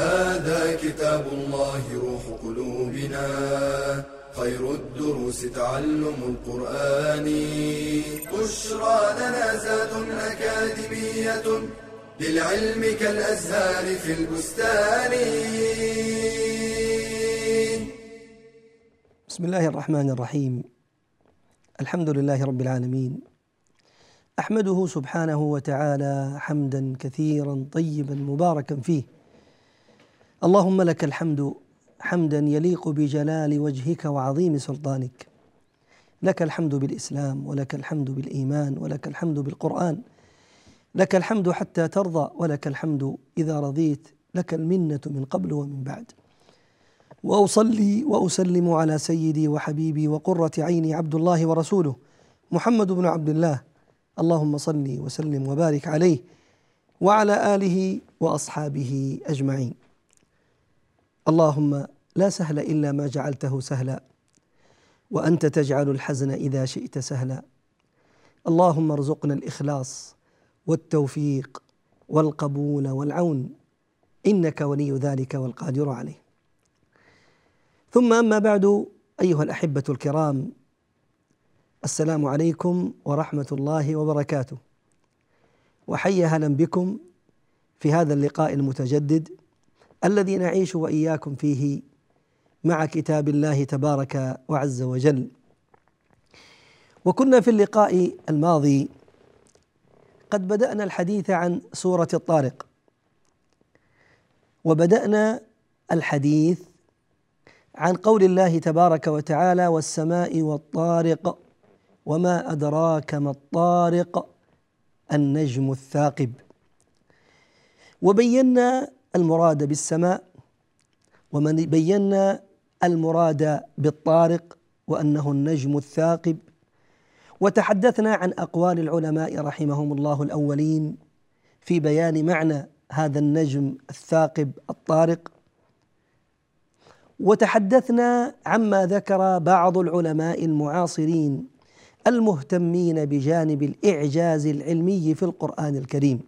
هذا كتاب الله روح قلوبنا. خير الدروس تعلم القرآن. بشرى لنا زاد أكاديمية للعلم كالأزهار في البستان. بسم الله الرحمن الرحيم. الحمد لله رب العالمين. أحمده سبحانه وتعالى حمدا كثيرا طيبا مباركا فيه. اللهم لك الحمد حمدا يليق بجلال وجهك وعظيم سلطانك. لك الحمد بالإسلام ولك الحمد بالإيمان ولك الحمد بالقرآن. لك الحمد حتى ترضى ولك الحمد إذا رضيت. لك المنة من قبل ومن بعد. وأصلي وأسلم على سيدي وحبيبي وقرة عيني عبد الله ورسوله محمد بن عبد الله. اللهم صل وسلم وبارك عليه وعلى آله وأصحابه أجمعين. اللهم لا سهل إلا ما جعلته سهلا وأنت تجعل الحزن إذا شئت سهلا. اللهم ارزقنا الإخلاص والتوفيق والقبول والعون إنك ولي ذلك والقادر عليه. ثم أما بعد أيها الأحبة الكرام السلام عليكم ورحمة الله وبركاته. وحي هلا بكم في هذا اللقاء المتجدد. الذي نعيش وإياكم فيه مع كتاب الله تبارك وعز وجل. وكنا في اللقاء الماضي قد بدأنا الحديث عن سورة الطارق. وبدأنا الحديث عن قول الله تبارك وتعالى والسماء والطارق وما أدراك ما الطارق النجم الثاقب. وبينا المراد بالسماء ومن بينا المراد بالطارق وأنه النجم الثاقب. وتحدثنا عن أقوال العلماء رحمهم الله الأولين في بيان معنى هذا النجم الثاقب الطارق. وتحدثنا عما ذكر بعض العلماء المعاصرين المهتمين بجانب الإعجاز العلمي في القرآن الكريم.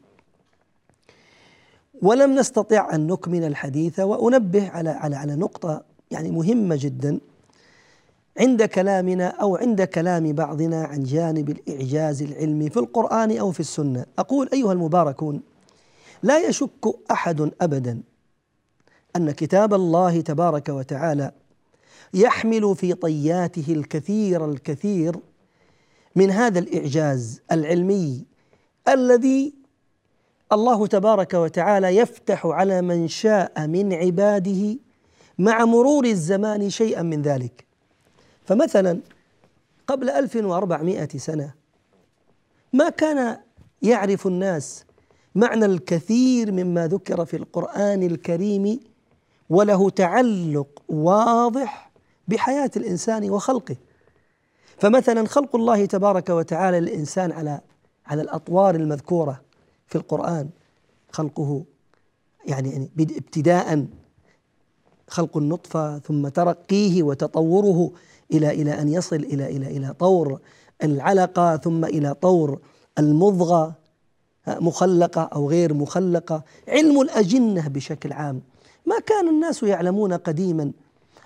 ولم نستطع أن نكمل الحديث وأنبه على على على نقطة يعني مهمة جدا. عند كلامنا أو عند كلام بعضنا عن جانب الإعجاز العلمي في القرآن أو في السنة أقول أيها المباركون لا يشك أحد ابدا أن كتاب الله تبارك وتعالى يحمل في طياته الكثير الكثير من هذا الإعجاز العلمي الذي الله تبارك وتعالى يفتح على من شاء من عباده مع مرور الزمان شيئا من ذلك. فمثلا قبل 1400 سنة ما كان يعرف الناس معنى الكثير مما ذكر في القرآن الكريم وله تعلق واضح بحياة الإنسان وخلقه. فمثلا خلق الله تبارك وتعالى للإنسان على على الأطوار المذكورة. في القرآن خلقه يعني ابتداء خلق النطفة ثم ترقيه وتطوره إلى إلى أن يصل إلى إلى إلى طور العلقة ثم إلى طور المضغة مخلقة أو غير مخلقة. علم الأجنة بشكل عام. ما كان الناس يعلمون قديما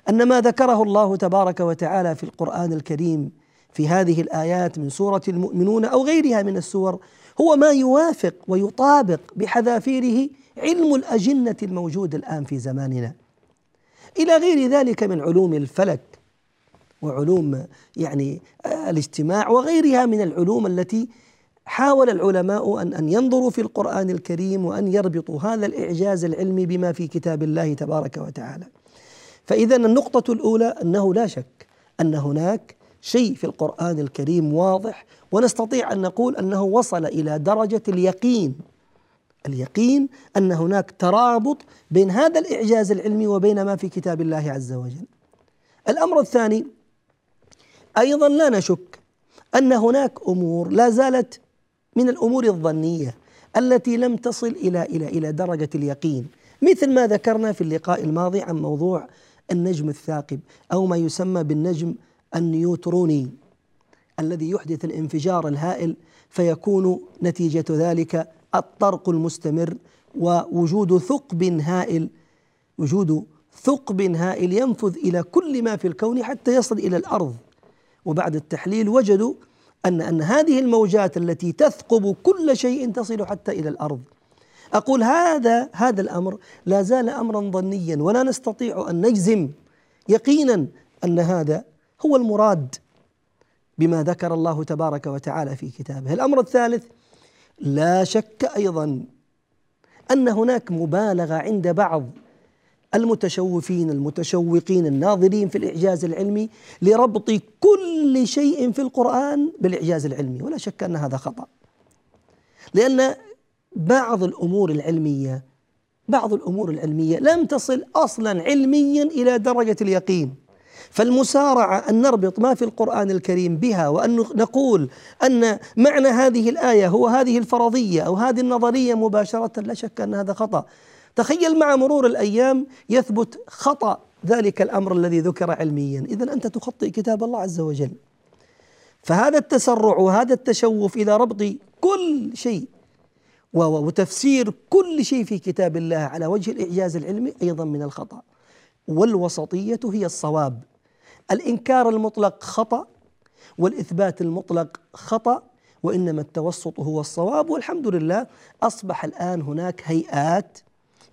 أن ما ذكره الله تبارك وتعالى في القرآن الكريم في هذه الآيات من سورة المؤمنون أو غيرها من السور هو ما يوافق ويطابق بحذافيره علم الأجنة الموجود الآن في زماننا إلى غير ذلك من علوم الفلك وعلوم يعني الاجتماع وغيرها من العلوم التي حاول العلماء أن أن ينظروا في القرآن الكريم وأن يربطوا هذا الإعجاز العلمي بما في كتاب الله تبارك وتعالى. فإذا النقطة الأولى أنه لا شك أن هناك شيء في القرآن الكريم واضح ونستطيع أن نقول أنه وصل إلى درجة اليقين. اليقين أن هناك ترابط بين هذا الإعجاز العلمي وبين ما في كتاب الله عز وجل. الأمر الثاني أيضا لا نشك أن هناك أمور لا زالت من الأمور الظنية التي لم تصل إلى إلى إلى درجة اليقين. مثل ما ذكرنا في اللقاء الماضي عن موضوع النجم الثاقب أو ما يسمى بالنجم النيوتروني الذي يحدث الانفجار الهائل فيكون نتيجة ذلك الطرق المستمر ووجود ثقب هائل. وجود ثقب هائل ينفذ إلى كل ما في الكون حتى يصل إلى الأرض. وبعد التحليل وجدوا أن أن هذه الموجات التي تثقب كل شيء تصل حتى إلى الأرض. أقول هذا هذا الأمر لا زال أمرا ظنيا ولا نستطيع أن نجزم يقينا أن هذا هو المراد بما ذكر الله تبارك وتعالى في كتابه. الأمر الثالث لا شك أيضا أن هناك مبالغة عند بعض المتشوفين المتشوقين الناظرين في الإعجاز العلمي لربط كل شيء في القرآن بالإعجاز العلمي ولا شك أن هذا خطأ. لأن بعض الأمور العلمية بعض الأمور العلمية لم تصل أصلا علميا إلى درجة اليقين. فالمسارعة أن نربط ما في القرآن الكريم بها وأن نقول أن معنى هذه الآية هو هذه الفرضية أو هذه النظرية مباشرة لا شك أن هذا خطأ. تخيل مع مرور الأيام يثبت خطأ ذلك الأمر الذي ذكر علميا. إذا أنت تخطئ كتاب الله عز وجل. فهذا التسرع وهذا التشوف إلى ربط كل شيء وتفسير كل شيء في كتاب الله على وجه الإعجاز العلمي أيضا من الخطأ. والوسطية هي الصواب. الإنكار المطلق خطأ والإثبات المطلق خطأ وإنما التوسط هو الصواب. والحمد لله أصبح الآن هناك هيئات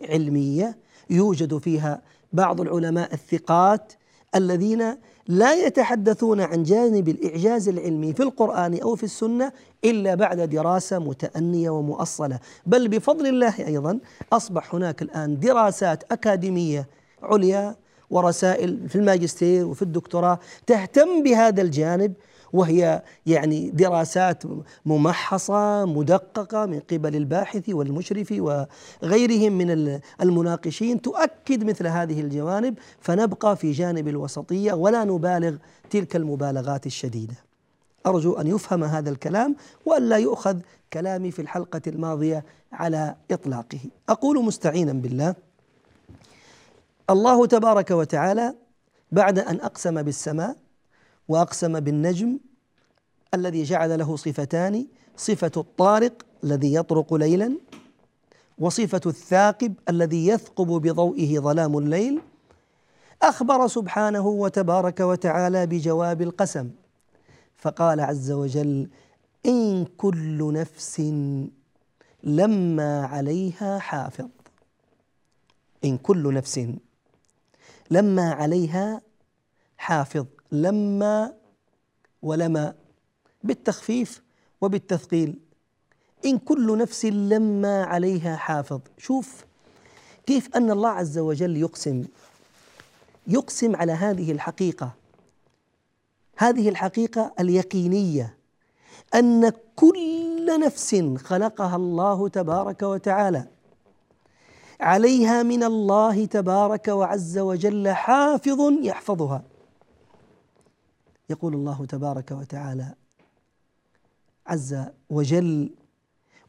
علمية يوجد فيها بعض العلماء الثقات الذين لا يتحدثون عن جانب الإعجاز العلمي في القرآن أو في السنة إلا بعد دراسة متأنية ومؤصلة. بل بفضل الله أيضا أصبح هناك الآن دراسات أكاديمية عليا ورسائل في الماجستير وفي الدكتوراه تهتم بهذا الجانب وهي يعني دراسات ممحصة مدققة من قبل الباحث والمشرف وغيرهم من المناقشين تؤكد مثل هذه الجوانب فنبقى في جانب الوسطية ولا نبالغ تلك المبالغات الشديدة. أرجو أن يفهم هذا الكلام وألا يؤخذ كلامي في الحلقة الماضية على إطلاقه. أقول مستعينا بالله الله تبارك وتعالى بعد أن أقسم بالسماء وأقسم بالنجم الذي جعل له صفتان صفة الطارق الذي يطرق ليلا وصفة الثاقب الذي يثقب بضوئه ظلام الليل. أخبر سبحانه وتبارك وتعالى بجواب القسم فقال عز وجل إن كل نفس لما عليها حافظ. إن كل نفس لما عليها حافظ لما ولما بالتخفيف وبالتثقيل. إن كل نفس لما عليها حافظ. شوف كيف أن الله عز وجل يقسم يقسم على هذه الحقيقة. هذه الحقيقة اليقينية. أن كل نفس خلقها الله تبارك وتعالى. عليها من الله تبارك وعز وجل حافظ يحفظها. يقول الله تبارك وتعالى عز وجل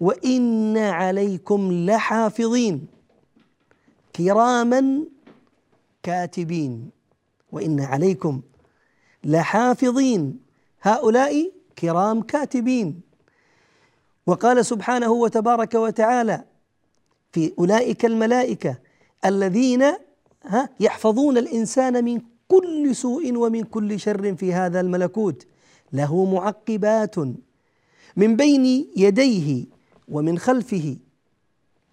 وإن عليكم لحافظين كراما كاتبين. وإن عليكم لحافظين هؤلاء كرام كاتبين. وقال سبحانه وتبارك وتعالى في أولئك الملائكة الذين ها يحفظون الإنسان من كل سوء ومن كل شر في هذا الملكوت. له معقبات من بين يديه ومن خلفه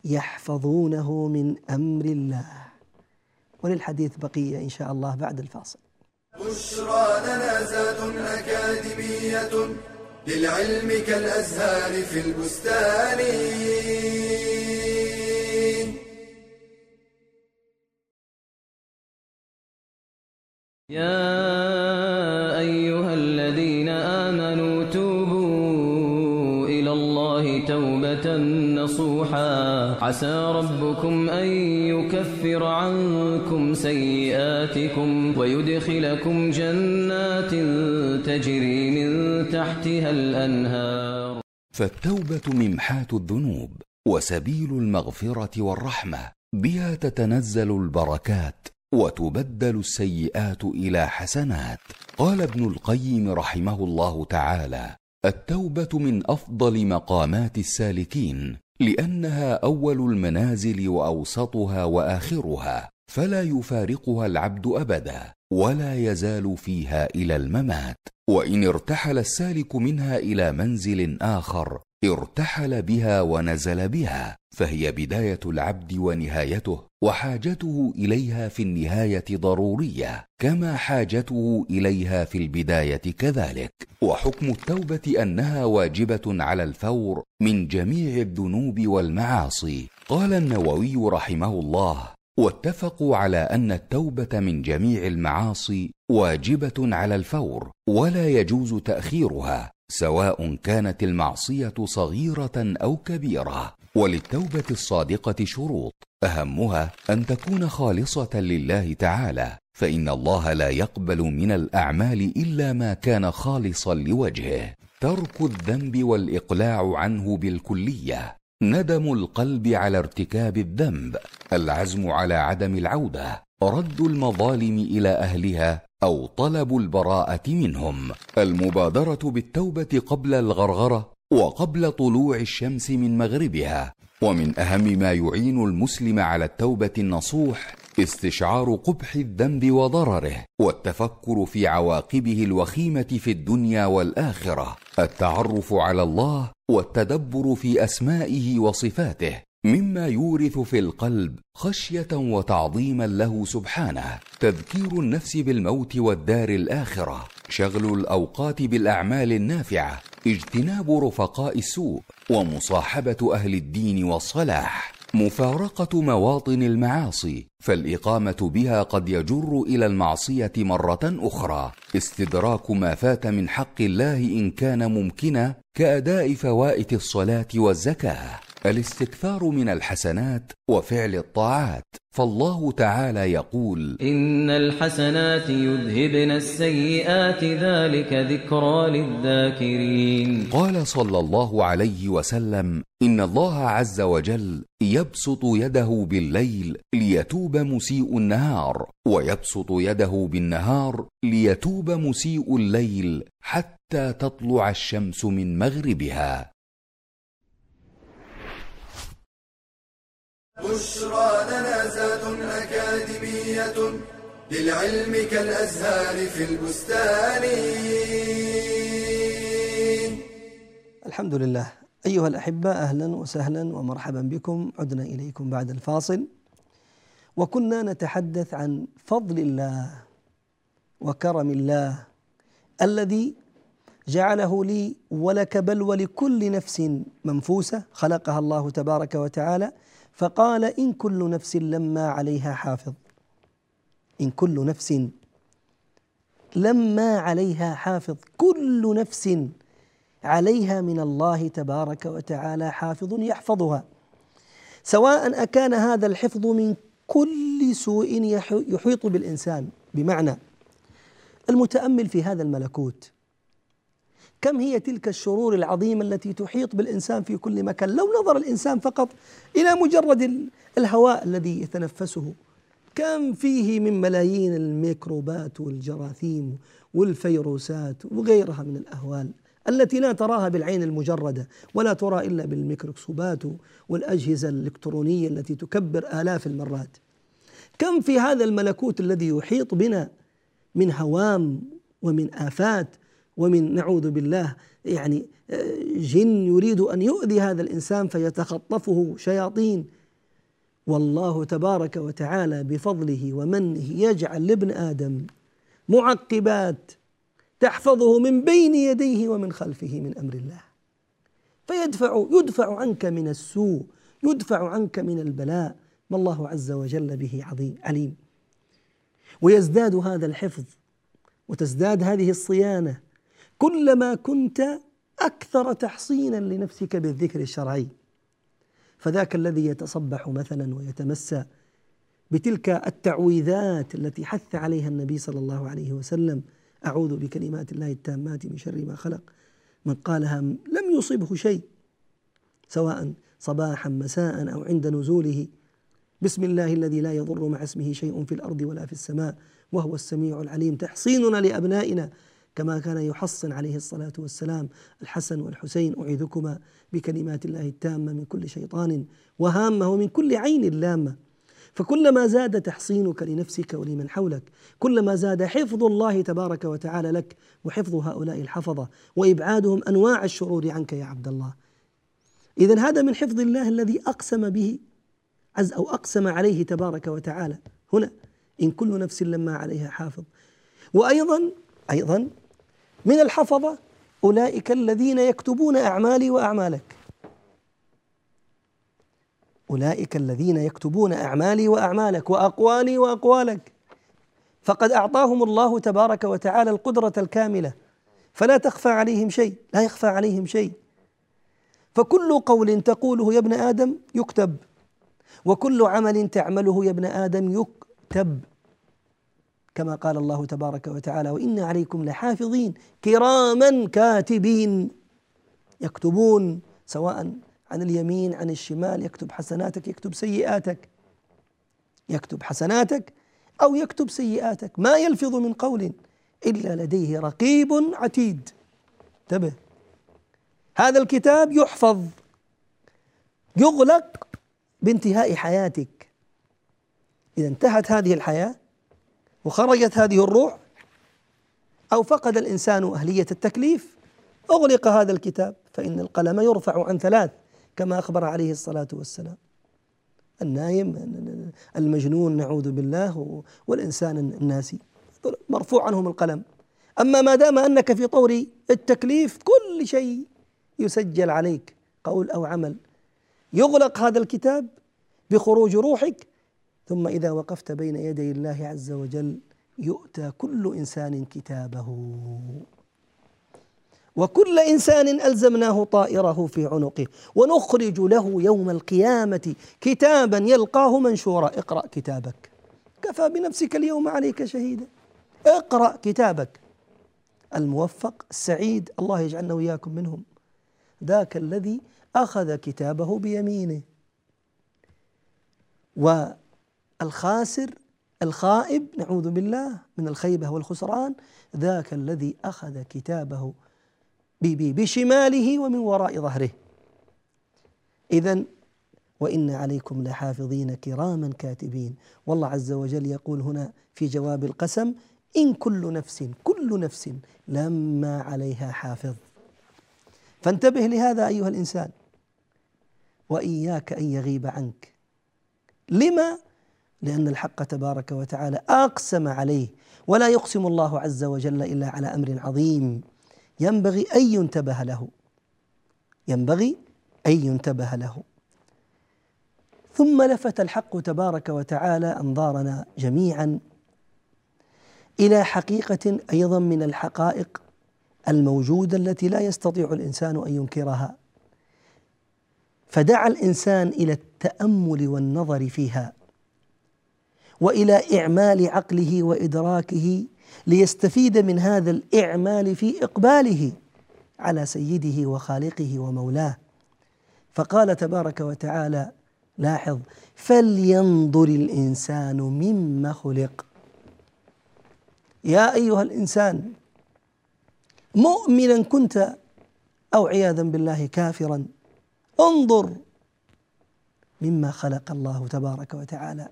يحفظونه من أمر الله. وللحديث بقية إن شاء الله بعد الفاصل. بشرى لنا زاد أكاديمية للعلم كالأزهار في البستان. يا أيها الذين آمنوا توبوا إلى الله توبة نصوحا. عسى ربكم أن يكفر عنكم سيئاتكم ويدخلكم جنات تجري من تحتها الأنهار. فالتوبة ممحات الذنوب وسبيل المغفرة والرحمة بها تتنزل البركات. وتبدل السيئات إلى حسنات. قال ابن القيم رحمه الله تعالى التوبة من أفضل مقامات السالكين لأنها أول المنازل وأوسطها وآخرها فلا يفارقها العبد أبدا ولا يزال فيها إلى الممات. وإن ارتحل السالك منها إلى منزل آخر ارتحل بها ونزل بها فهي بداية العبد ونهايته. وحاجته إليها في النهاية ضرورية كما حاجته إليها في البداية كذلك. وحكم التوبة أنها واجبة على الفور من جميع الذنوب والمعاصي. قال النووي رحمه الله واتفقوا على أن التوبة من جميع المعاصي واجبة على الفور ولا يجوز تأخيرها سواء كانت المعصية صغيرة أو كبيرة. وللتوبة الصادقة شروط. أهمها أن تكون خالصة لله تعالى فإن الله لا يقبل من الأعمال إلا ما كان خالصا لوجهه. ترك الذنب والإقلاع عنه بالكلية. ندم القلب على ارتكاب الذنب. العزم على عدم العودة. رد المظالم إلى أهلها أو طلب البراءة منهم. المبادرة بالتوبة قبل الغرغرة وقبل طلوع الشمس من مغربها. ومن أهم ما يعين المسلم على التوبة النصوح استشعار قبح الذنب وضرره والتفكر في عواقبه الوخيمة في الدنيا والآخرة التعرف على الله والتدبر في أسمائه وصفاته مما يورث في القلب خشية وتعظيما له سبحانه تذكير النفس بالموت والدار الآخرة. شغل الأوقات بالأعمال النافعة اجتناب رفقاء السوء ومصاحبة أهل الدين والصلاح مفارقة مواطن المعاصي فالإقامة بها قد يجر إلى المعصية مرة أخرى. استدراك ما فات من حق الله إن كان ممكنا كأداء فوائت الصلاة والزكاة. الاستكثار من الحسنات وفعل الطاعات. فالله تعالى يقول إن الحسنات يذهبن السيئات ذلك ذكرى للذاكرين. قال صلى الله عليه وسلم إن الله عز وجل يبسط يده بالليل ليتوب مسيء النهار ويبسط يده بالنهار ليتوب مسيء الليل حتى تطلع الشمس من مغربها. بشرى لنا زاد أكاديمية للعلم كالأزهار في البستان. الحمد لله. أيها الأحبة أهلا وسهلا ومرحبا بكم. عدنا إليكم بعد الفاصل. وكنا نتحدث عن فضل الله وكرم الله الذي جعله لي ولك بل ولكل نفس منفوسة خلقها الله تبارك وتعالى. فقال إن كل نفس لما عليها حافظ. إن كل نفس لما عليها حافظ. كل نفس عليها من الله تبارك وتعالى حافظ يحفظها. سواء أكان هذا الحفظ من كل سوء يحيط بالإنسان. بمعنى المتأمل في هذا الملكوت كم هي تلك الشرور العظيمة التي تحيط بالإنسان في كل مكان؟ لو نظر الإنسان فقط إلى مجرد الهواء الذي يتنفسه كم فيه من ملايين الميكروبات والجراثيم والفيروسات وغيرها من الأهوال التي لا تراها بالعين المجردة ولا ترى إلا بالميكروسكوبات والأجهزة الإلكترونية التي تكبر آلاف المرات. كم في هذا الملكوت الذي يحيط بنا من هوام ومن آفات ومن نعوذ بالله يعني آه، جن يريد أن يؤذي هذا الإنسان فيتخطفه شياطين. والله تبارك وتعالى بفضله ومنه يجعل لابن آدم معقبات تحفظه من بين يديه ومن خلفه من أمر الله. فيدفع يدفع عنك من السوء يدفع عنك من البلاء. ما الله عز وجل به عظيم عليم. ويزداد هذا الحفظ وتزداد هذه الصيانة. كلما كنت أكثر تحصينا لنفسك بالذكر الشرعي. فذاك الذي يتصبح مثلا ويتمسى بتلك التعويذات التي حث عليها النبي صلى الله عليه وسلم. أعوذ بكلمات الله التامات من شر ما خلق. من قالها لم يصبه شيء سواء صباحا مساء أو عند نزوله. بسم الله الذي لا يضر مع اسمه شيء في الأرض ولا في السماء وهو السميع العليم. تحصيننا لأبنائنا. كما كان يحصن عليه الصلاة والسلام الحسن والحسين. أعيذكما بكلمات الله التامة من كل شيطان وهامة ومن كل عين لامة. فكلما زاد تحصينك لنفسك ولمن حولك كلما زاد حفظ الله تبارك وتعالى لك وحفظ هؤلاء الحفظة وإبعادهم أنواع الشرور عنك يا عبد الله. اذا هذا من حفظ الله الذي أقسم به عز أو أقسم عليه تبارك وتعالى. هنا إن كل نفس لما عليها حافظ. وأيضا أيضا من الحفظة أولئك الذين يكتبون أعمالي وأعمالك. أولئك الذين يكتبون أعمالي وأعمالك وأقوالي وأقوالك. فقد أعطاهم الله تبارك وتعالى القدرة الكاملة. فلا تخفى عليهم شيء لا يخفى عليهم شيء. فكل قول تقوله يا ابن آدم يكتب. وكل عمل تعمله يا ابن آدم يكتب. كما قال الله تبارك وتعالى وإن عليكم لحافظين كراما كاتبين يكتبون سواء عن اليمين عن الشمال يكتب حسناتك يكتب سيئاتك يكتب حسناتك أو يكتب سيئاتك. ما يلفظ من قول إلا لديه رقيب عتيد. انتبه. هذا الكتاب يحفظ يغلق بانتهاء حياتك. إذا انتهت هذه الحياة وخرجت هذه الروح أو فقد الإنسان أهلية التكليف أغلق هذا الكتاب فإن القلم يرفع عن ثلاث كما أخبر عليه الصلاة والسلام. النايم المجنون نعوذ بالله والإنسان الناسي. مرفوع عنهم القلم. أما ما دام أنك في طور التكليف كل شيء يسجل عليك قول أو عمل. يغلق هذا الكتاب بخروج روحك ثم إذا وقفت بين يدي الله عز وجل يؤتى كل إنسان كتابه. وكل إنسان ألزمناه طائره في عنقه. ونخرج له يوم القيامة كتابا يلقاه منشورا. اقرأ كتابك. كفى بنفسك اليوم عليك شهيدا. اقرأ كتابك. الموفق السعيد الله يجعلنا وإياكم منهم. ذاك الذي أخذ كتابه بيمينه. والخاسر الخائب نعوذ بالله من الخيبة والخسران ذاك الذي أخذ كتابه بشماله ومن وراء ظهره. إذا وإن عليكم لحافظين كراما كاتبين. والله عز وجل يقول هنا في جواب القسم إن كل نفس كل نفس لما عليها حافظ. فانتبه لهذا أيها الإنسان. وإياك أن يغيب عنك. لما؟ لأن الحق تبارك وتعالى أقسم عليه ولا يقسم الله عز وجل إلا على أمر عظيم. ينبغي أن ينتبه له. ينبغي أن ينتبه له. ثم لفت الحق تبارك وتعالى أنظارنا جميعا إلى حقيقة أيضا من الحقائق الموجودة التي لا يستطيع الإنسان أن ينكرها. فدعا الإنسان إلى التأمل والنظر فيها. وإلى إعمال عقله وإدراكه ليستفيد من هذا الإعمال في إقباله على سيده وخالقه ومولاه. فقال تبارك وتعالى لاحظ فلينظر الإنسان مما خلق. يا أيها الإنسان مؤمنا كنت أو عياذا بالله كافرا انظر مما خلق الله تبارك وتعالى.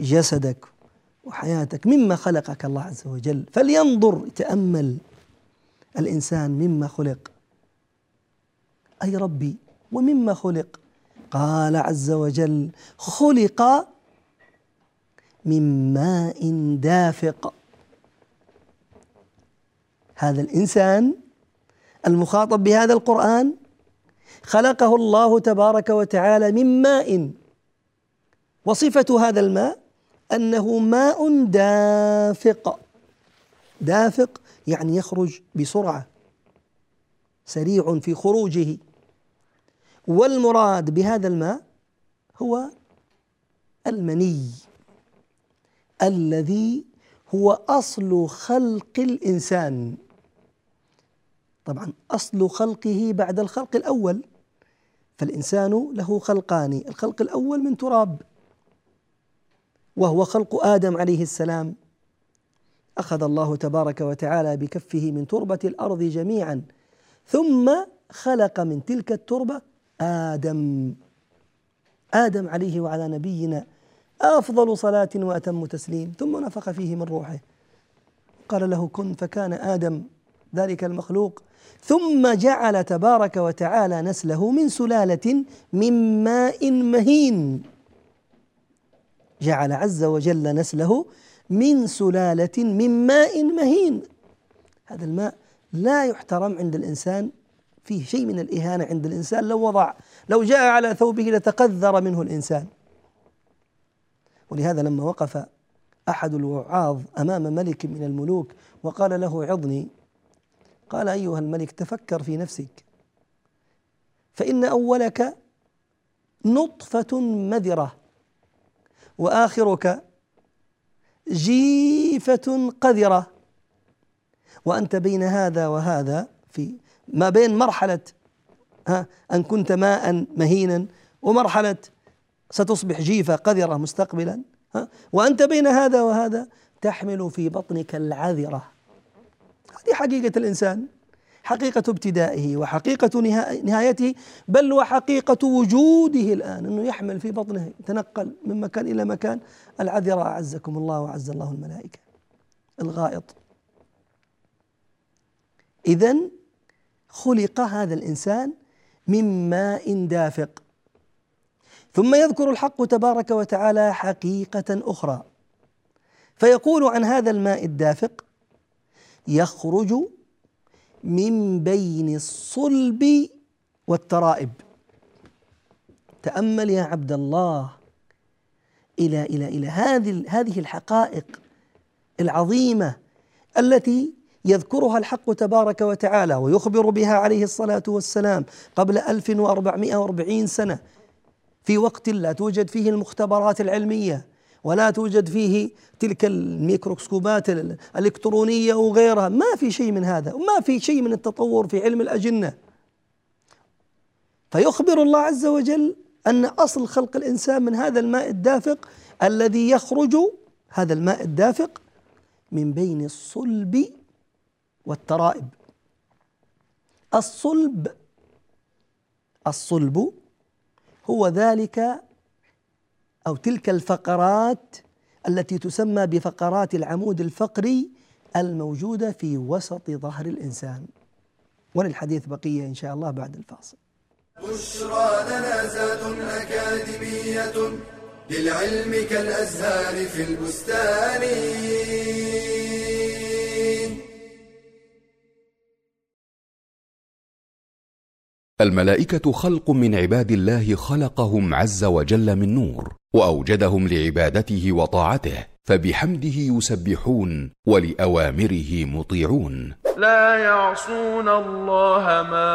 جسدك وحياتك مما خلقك الله عز وجل. فلينظر يتأمل الإنسان مما خلق. أي ربي ومما خلق. قال عز وجل خلق من ماء دافق. هذا الإنسان المخاطب بهذا القرآن خلقه الله تبارك وتعالى من ماء. وصفة هذا الماء أنه ماء دافق. دافق يعني يخرج بسرعة سريع في خروجه. والمراد بهذا الماء هو المني الذي هو أصل خلق الإنسان. طبعا أصل خلقه بعد الخلق الأول فالإنسان له خلقان الخلق الأول من تراب. وهو خلق آدم عليه السلام. أخذ الله تبارك وتعالى بكفه من تربة الأرض جميعا ثم خلق من تلك التربة آدم. آدم عليه وعلى نبينا أفضل صلاة وأتم تسليم ثم نفخ فيه من روحه. قال له كن فكان آدم ذلك المخلوق. ثم جعل تبارك وتعالى نسله من سلالة من ماء مهين. جعل عز وجل نسله من سلالة من ماء مهين. هذا الماء لا يحترم عند الإنسان فيه شيء من الإهانة عند الإنسان لو وضع لو جاء على ثوبه لتقذر منه الإنسان. ولهذا لما وقف أحد الوعاظ أمام ملك من الملوك وقال له عظني قال أيها الملك تفكر في نفسك. فإن أولك نطفة مذرة. وآخرك جيفة قذرة. وأنت بين هذا وهذا في ما بين مرحلة ها أن كنت ماء مهينا ومرحلة ستصبح جيفة قذرة مستقبلا ها وأنت بين هذا وهذا تحمل في بطنك العذرة. هذه حقيقة الإنسان. حقيقة ابتدائه وحقيقة نهايته بل وحقيقة وجوده الآن أنه يحمل في بطنه يتنقل من مكان إلى مكان. العذرة أعزكم الله وأعز الله الملائكة. الغائط. إذا خلق هذا الإنسان من ماء دافق. ثم يذكر الحق تبارك وتعالى حقيقة أخرى. فيقول عن هذا الماء الدافق يخرج من بين الصلب والترائب. تأمل يا عبد الله إلى إلى إلى هذه هذه الحقائق العظيمة التي يذكرها الحق تبارك وتعالى ويخبر بها عليه الصلاة والسلام قبل 1440 سنة. في وقت لا توجد فيه المختبرات العلمية. ولا توجد فيه تلك الميكروسكوبات الإلكترونية وغيرها ما في شيء من هذا وما في شيء من التطور في علم الأجنة. فيخبر الله عز وجل أن أصل خلق الإنسان من هذا الماء الدافق الذي يخرج هذا الماء الدافق من بين الصلب والترائب. الصلب الصلب هو ذلك أو تلك الفقرات التي تسمى بفقرات العمود الفقري الموجودة في وسط ظهر الإنسان. وللحديث بقية إن شاء الله بعد الفاصل. بشرى لنا زاد أكاديمية للعلم كالأزهار في البستان. الملائكة خلق من عباد الله خلقهم عز وجل من نور وأوجدهم لعبادته وطاعته فبحمده يسبحون ولأوامره مطيعون. لا يعصون الله ما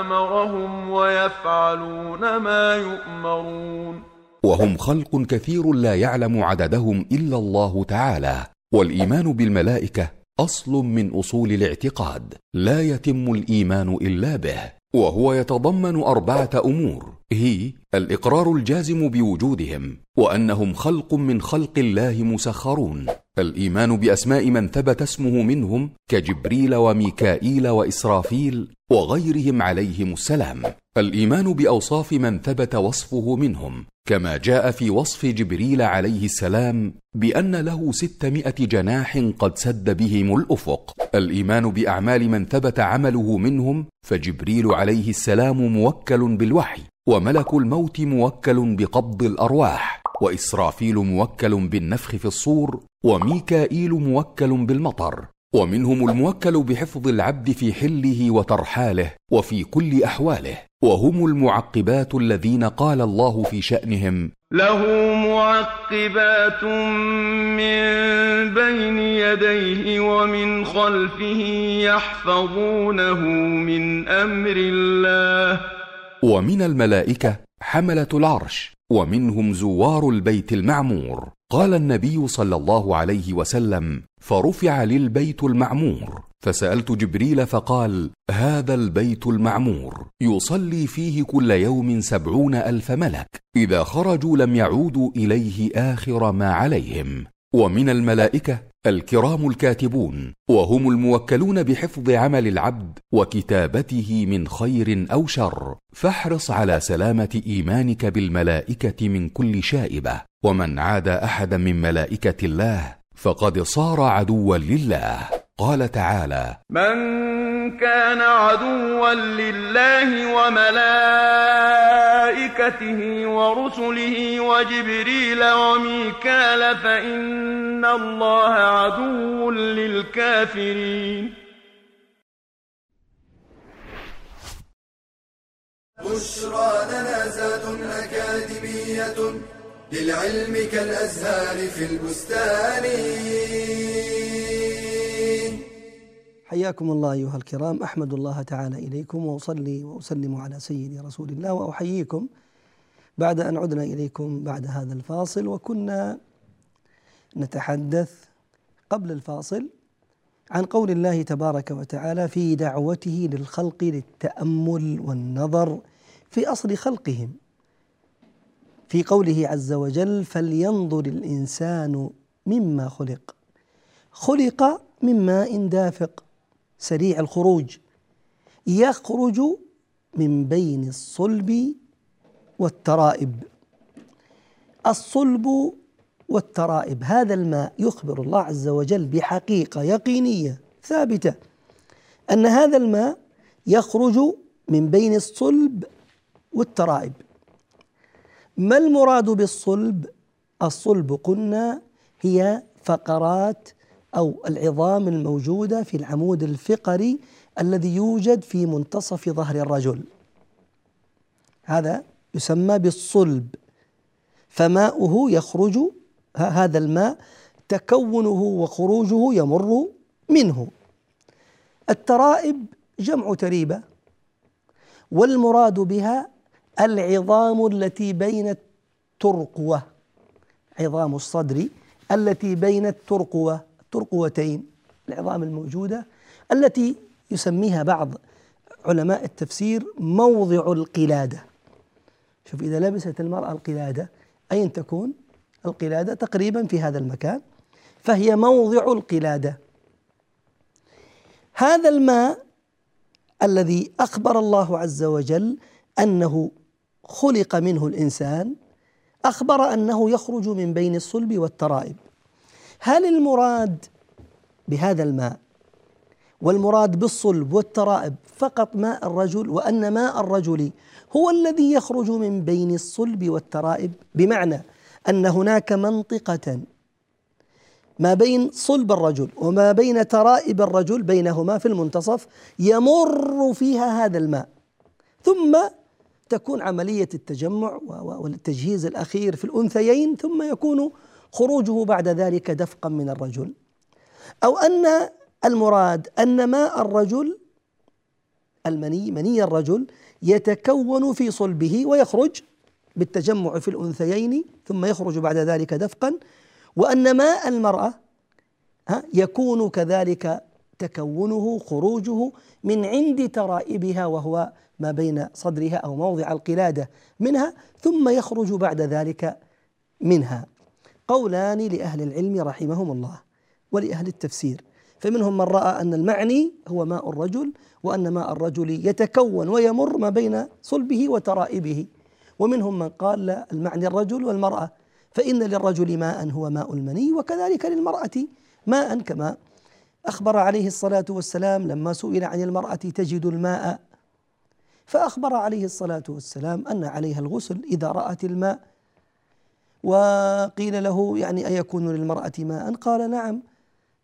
أمرهم ويفعلون ما يؤمرون. وهم خلق كثير لا يعلم عددهم إلا الله تعالى والإيمان بالملائكة أصل من أصول الاعتقاد لا يتم الإيمان إلا به وهو يتضمن أربعة أمور هي الإقرار الجازم بوجودهم وأنهم خلق من خلق الله مسخرون الإيمان بأسماء من ثبت اسمه منهم كجبريل وميكائيل وإسرافيل وغيرهم عليهم السلام. الإيمان بأوصاف من ثبت وصفه منهم كما جاء في وصف جبريل عليه السلام بأن له ستمائة جناح قد سد بهم الأفق. الإيمان بأعمال من ثبت عمله منهم فجبريل عليه السلام موكل بالوحي وملك الموت موكل بقبض الأرواح وإسرافيل موكل بالنفخ في الصور وميكائيل موكل بالمطر. ومنهم الموكل بحفظ العبد في حله وترحاله وفي كل أحواله وهم المعقبات الذين قال الله في شأنهم. له معقبات من بين يديه ومن خلفه يحفظونه من أمر الله. ومن الملائكة حملة العرش ومنهم زوار البيت المعمور. قال النبي صلى الله عليه وسلم فرفع للبيت المعمور. فسألت جبريل فقال هذا البيت المعمور. يصلي فيه كل يوم سبعون ألف ملك. إذا خرجوا لم يعودوا إليه آخر ما عليهم. ومن الملائكة الكرام الكاتبون وهم الموكلون بحفظ عمل العبد وكتابته من خير أو شر. فاحرص على سلامة إيمانك بالملائكة من كل شائبة. ومن عاد أحدا من ملائكة الله فقد صار عدوا لله. قال تعالى من كان عدوا لله وملائكته ورسله وجبريل وميكال فإن الله عدو للكافرين. بشرى لنا زاد أكاديمية للعلم كالأزهار في البستان. حياكم الله أيها الكرام. أحمد الله تعالى إليكم وأصلي وأسلم على سيدي رسول الله وأحييكم بعد أن عدنا إليكم بعد هذا الفاصل. وكنا نتحدث قبل الفاصل عن قول الله تبارك وتعالى في دعوته للخلق للتأمل والنظر في أصل خلقهم. في قوله عز وجل فلينظر الإنسان مما خلق. خلق من ماء دافق سريع الخروج. يخرج من بين الصلب والترائب. الصلب والترائب هذا الماء يخبر الله عز وجل بحقيقة يقينية ثابتة أن هذا الماء يخرج من بين الصلب والترائب. ما المراد بالصلب؟ الصلب قلنا هي فقرات أو العظام الموجودة في العمود الفقري الذي يوجد في منتصف ظهر الرجل. هذا يسمى بالصلب. فماؤه يخرج هذا الماء تكونه وخروجه يمر منه. الترائب جمع تريبة والمراد بها العظام التي بين الترقوة عظام الصدر التي بين الترقوة الترقوتين العظام الموجودة التي يسميها بعض علماء التفسير موضع القلادة. شوف إذا لبست المرأة القلادة أين تكون؟ القلادة تقريبا في هذا المكان فهي موضع القلادة. هذا الماء الذي أخبر الله عز وجل أنه خلق منه الإنسان أخبر أنه يخرج من بين الصلب والترائب. هل المراد بهذا الماء والمراد بالصلب والترائب فقط ماء الرجل وأن ماء الرجل هو الذي يخرج من بين الصلب والترائب؟ بمعنى أن هناك منطقة ما بين صلب الرجل وما بين ترائب الرجل بينهما في المنتصف يمر فيها هذا الماء. ثم تكون عملية التجمع والتجهيز الأخير في الأنثيين ثم يكون خروجه بعد ذلك دفقا من الرجل. أو أن المراد أن ماء الرجل المني مني الرجل يتكون في صلبه ويخرج بالتجمع في الأنثيين ثم يخرج بعد ذلك دفقا. وأن ماء المرأة يكون كذلك تكونه خروجه من عند ترائبها وهو ما بين صدرها أو موضع القلادة منها ثم يخرج بعد ذلك منها. قولان لأهل العلم رحمهم الله ولأهل التفسير. فمنهم من رأى أن المعني هو ماء الرجل وأن ماء الرجل يتكون ويمر ما بين صلبه وترائبه. ومنهم من قال لا المعني الرجل والمرأة. فإن للرجل ماء هو ماء المني وكذلك للمرأة ماء. كما أخبر عليه الصلاة والسلام لما سئل عن المرأة تجد الماء فأخبر عليه الصلاة والسلام أن عليها الغسل إذا رأت الماء. وقيل له يعني أيكون للمرأة ماء؟ قال نعم.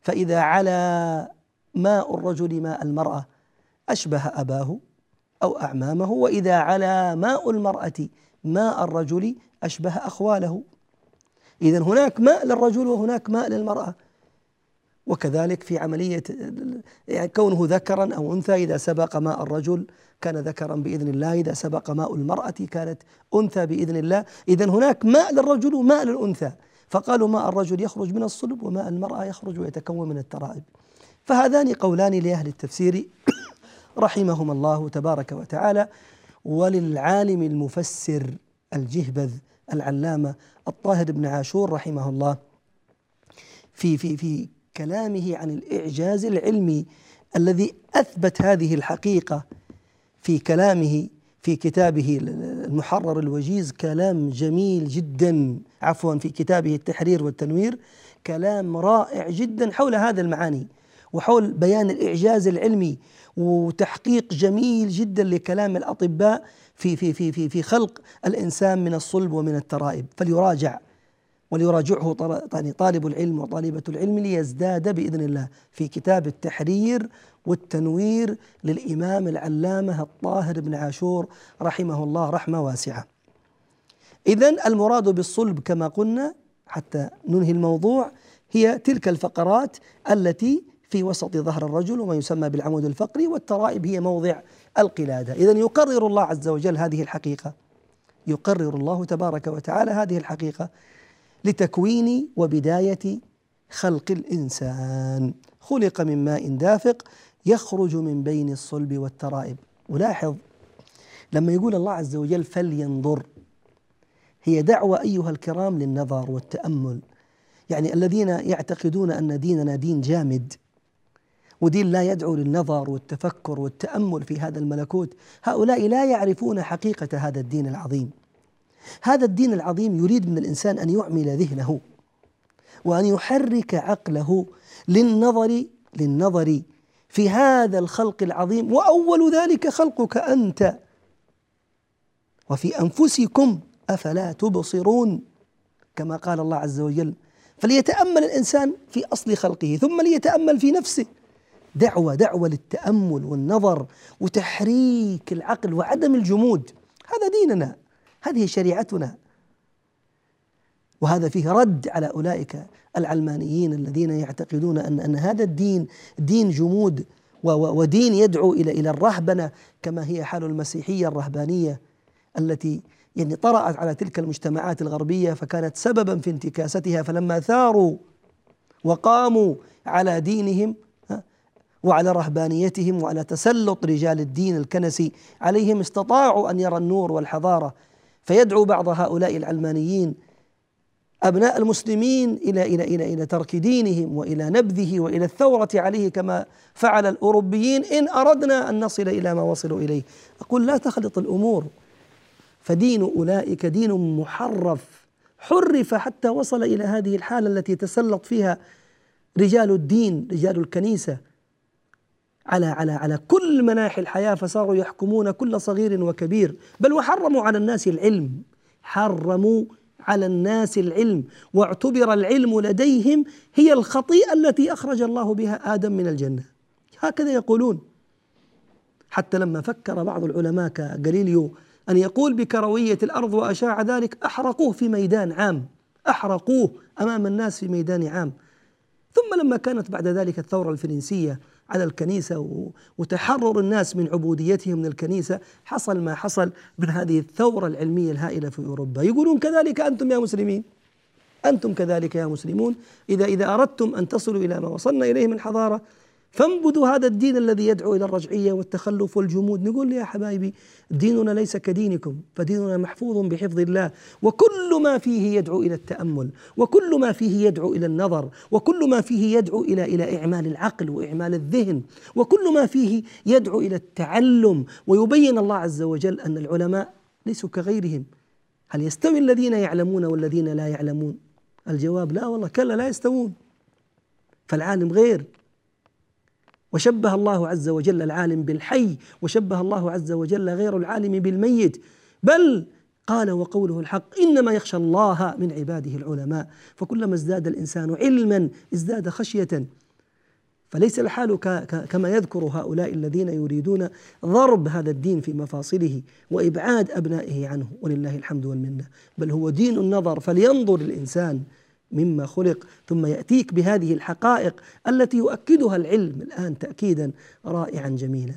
فإذا علا ماء الرجل ماء المرأة أشبه أباه أو أعمامه. وإذا علا ماء المرأة ماء الرجل أشبه أخواله. اذا هناك ماء للرجل وهناك ماء للمرأة. وكذلك في عملية يعني كونه ذكرا أو أنثى إذا سبق ماء الرجل كان ذكرا بإذن الله إذا سبق ماء المرأة كانت أنثى بإذن الله. إذا هناك ماء للرجل وماء للأنثى. فقالوا ماء الرجل يخرج من الصلب وماء المرأة يخرج ويتكون من الترائب. فهذان قولان لأهل التفسير رحمهم الله تبارك وتعالى وللعالم المفسر الجهبذ العلامة الطاهر بن عاشور رحمه الله في في في كلامه عن الإعجاز العلمي الذي أثبت هذه الحقيقة في كلامه في كتابه المحرر الوجيز كلام جميل جدا. عفوا في كتابه التحرير والتنوير كلام رائع جدا حول هذا المعاني. وحول بيان الإعجاز العلمي وتحقيق جميل جدا لكلام الأطباء في في في في في خلق الإنسان من الصلب ومن الترائب. فليراجع وليراجعه يعني طالب العلم وطالبة العلم ليزداد بإذن الله في كتاب التحرير والتنوير للإمام العلامة الطاهر بن عاشور رحمه الله رحمة واسعة. إذا المراد بالصلب كما قلنا حتى ننهي الموضوع هي تلك الفقرات التي في وسط ظهر الرجل وما يسمى بالعمود الفقري والترائب هي موضع القلادة. إذا يقرر الله عز وجل هذه الحقيقة. يقرر الله تبارك وتعالى هذه الحقيقة. لتكوين وبداية خلق الإنسان. خلق من ماء دافق يخرج من بين الصلب والترائب. ولاحظ لما يقول الله عز وجل فلينظر هي دعوة أيها الكرام للنظر والتأمل. يعني الذين يعتقدون أن ديننا دين جامد ودين لا يدعو للنظر والتفكر والتأمل في هذا الملكوت هؤلاء لا يعرفون حقيقة هذا الدين العظيم. هذا الدين العظيم يريد من الإنسان أن يعمل ذهنه وأن يحرك عقله للنظر للنظر في هذا الخلق العظيم وأول ذلك خلقك أنت. وفي أنفسكم أفلا تبصرون كما قال الله عز وجل فليتأمل الإنسان في أصل خلقه ثم ليتأمل في نفسه. دعوة دعوة للتأمل والنظر وتحريك العقل وعدم الجمود. هذا ديننا. هذه شريعتنا. وهذا فيه رد على أولئك العلمانيين الذين يعتقدون ان أن هذا الدين دين جمود ودين يدعو إلى إلى الرهبنة كما هي حال المسيحية الرهبانية التي يعني طرأت على تلك المجتمعات الغربية فكانت سببا في انتكاستها. فلما ثاروا وقاموا على دينهم وعلى رهبانيتهم وعلى تسلط رجال الدين الكنسي عليهم استطاعوا أن يرى النور والحضارة فيدعو بعض هؤلاء العلمانيين أبناء المسلمين إلى إلى إلى إلى ترك دينهم وإلى نبذه وإلى الثورة عليه كما فعل الأوروبيين إن أردنا أن نصل إلى ما وصلوا إليه. أقول لا تخلط الأمور. فدين أولئك دين محرف. حرف حتى وصل إلى هذه الحالة التي تسلط فيها رجال الدين رجال الكنيسة. على على على كل مناحي الحياة فصاروا يحكمون كل صغير وكبير. بل وحرموا على الناس العلم. حرموا على الناس العلم. واعتبر العلم لديهم هي الخطيئة التي أخرج الله بها آدم من الجنة. هكذا يقولون. حتى لما فكر بعض العلماء كغاليليو أن يقول بكروية الأرض وأشاع ذلك أحرقوه في ميدان عام. أحرقوه أمام الناس في ميدان عام. ثم لما كانت بعد ذلك الثورة الفرنسية على الكنيسة وتحرر الناس من عبوديتهم من الكنيسة. حصل ما حصل من هذه الثورة العلمية الهائلة في أوروبا. يقولون كذلك أنتم يا مسلمين. أنتم كذلك يا مسلمون. إذا إذا أردتم أن تصلوا إلى ما وصلنا إليه من حضارة فانبذوا هذا الدين الذي يدعو إلى الرجعية والتخلف والجمود. نقول يا حبايبي ديننا ليس كدينكم فديننا محفوظ بحفظ الله. وكل ما فيه يدعو إلى التأمل وكل ما فيه يدعو إلى النظر وكل ما فيه يدعو إلى إلى إعمال العقل وإعمال الذهن وكل ما فيه يدعو إلى التعلم. ويبين الله عز وجل أن العلماء ليسوا كغيرهم. هل يستوي الذين يعلمون والذين لا يعلمون؟ الجواب لا والله كلا لا يستوون. فالعالم غير. وشبه الله عز وجل العالم بالحي وشبه الله عز وجل غير العالم بالميت. بل قال وقوله الحق إنما يخشى الله من عباده العلماء. فكلما ازداد الإنسان علما ازداد خشية. فليس الحال كما يذكر هؤلاء الذين يريدون ضرب هذا الدين في مفاصله وإبعاد أبنائه عنه ولله الحمد والمنة. بل هو دين النظر. فلينظر الإنسان مما خلق ثم يأتيك بهذه الحقائق التي يؤكدها العلم الآن تأكيدا رائعا جميلا.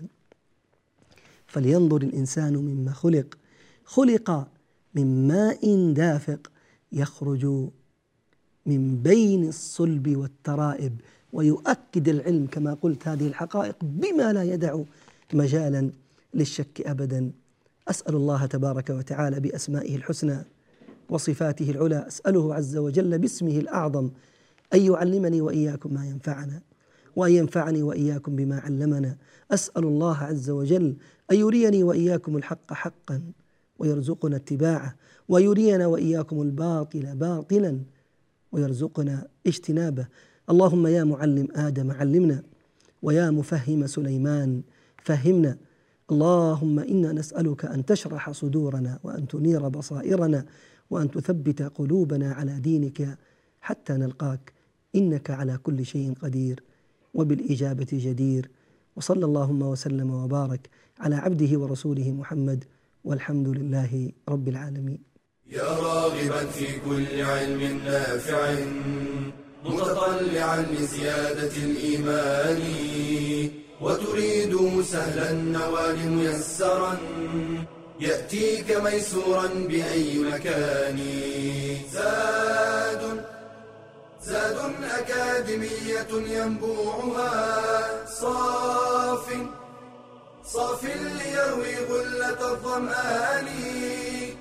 فلينظر الإنسان مما خلق. خلق من ماء دافق يخرج من بين الصلب والترائب ويؤكد العلم كما قلت هذه الحقائق بما لا يدع مجالا للشك ابدا. أسأل الله تبارك وتعالى بأسمائه الحسنى وصفاته العلى أسأله عز وجل باسمه الأعظم أن يعلمني وإياكم ما ينفعنا وأن ينفعني وإياكم بما علمنا. أسأل الله عز وجل أن يريني وإياكم الحق حقا ويرزقنا اتباعه ويرينا وإياكم الباطل باطلا ويرزقنا اجتنابه. اللهم يا معلم آدم علمنا ويا مفهم سليمان فهمنا. اللهم إنا نسألك أن تشرح صدورنا وأن تنير بصائرنا. وأن تثبت قلوبنا على دينك حتى نلقاك إنك على كل شيء قدير. وبالإجابة جدير. وصلى اللهم وسلم وبارك على عبده ورسوله محمد والحمد لله رب العالمين. يا راغبا في كل علم نافع متطلعا لزيادة الإيمان. وتريد سهلا النوال ميسرا يأتيك ميسورا بأي مكان. زاد زاد أكاديمية ينبوعها. صاف صاف ليروي غلة الظمآن.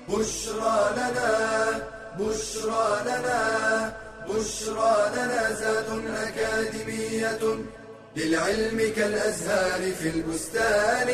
بشرى لنا بشرى لنا بشرى لنا. زاد أكاديمية للعلم كالأزهار في البستان.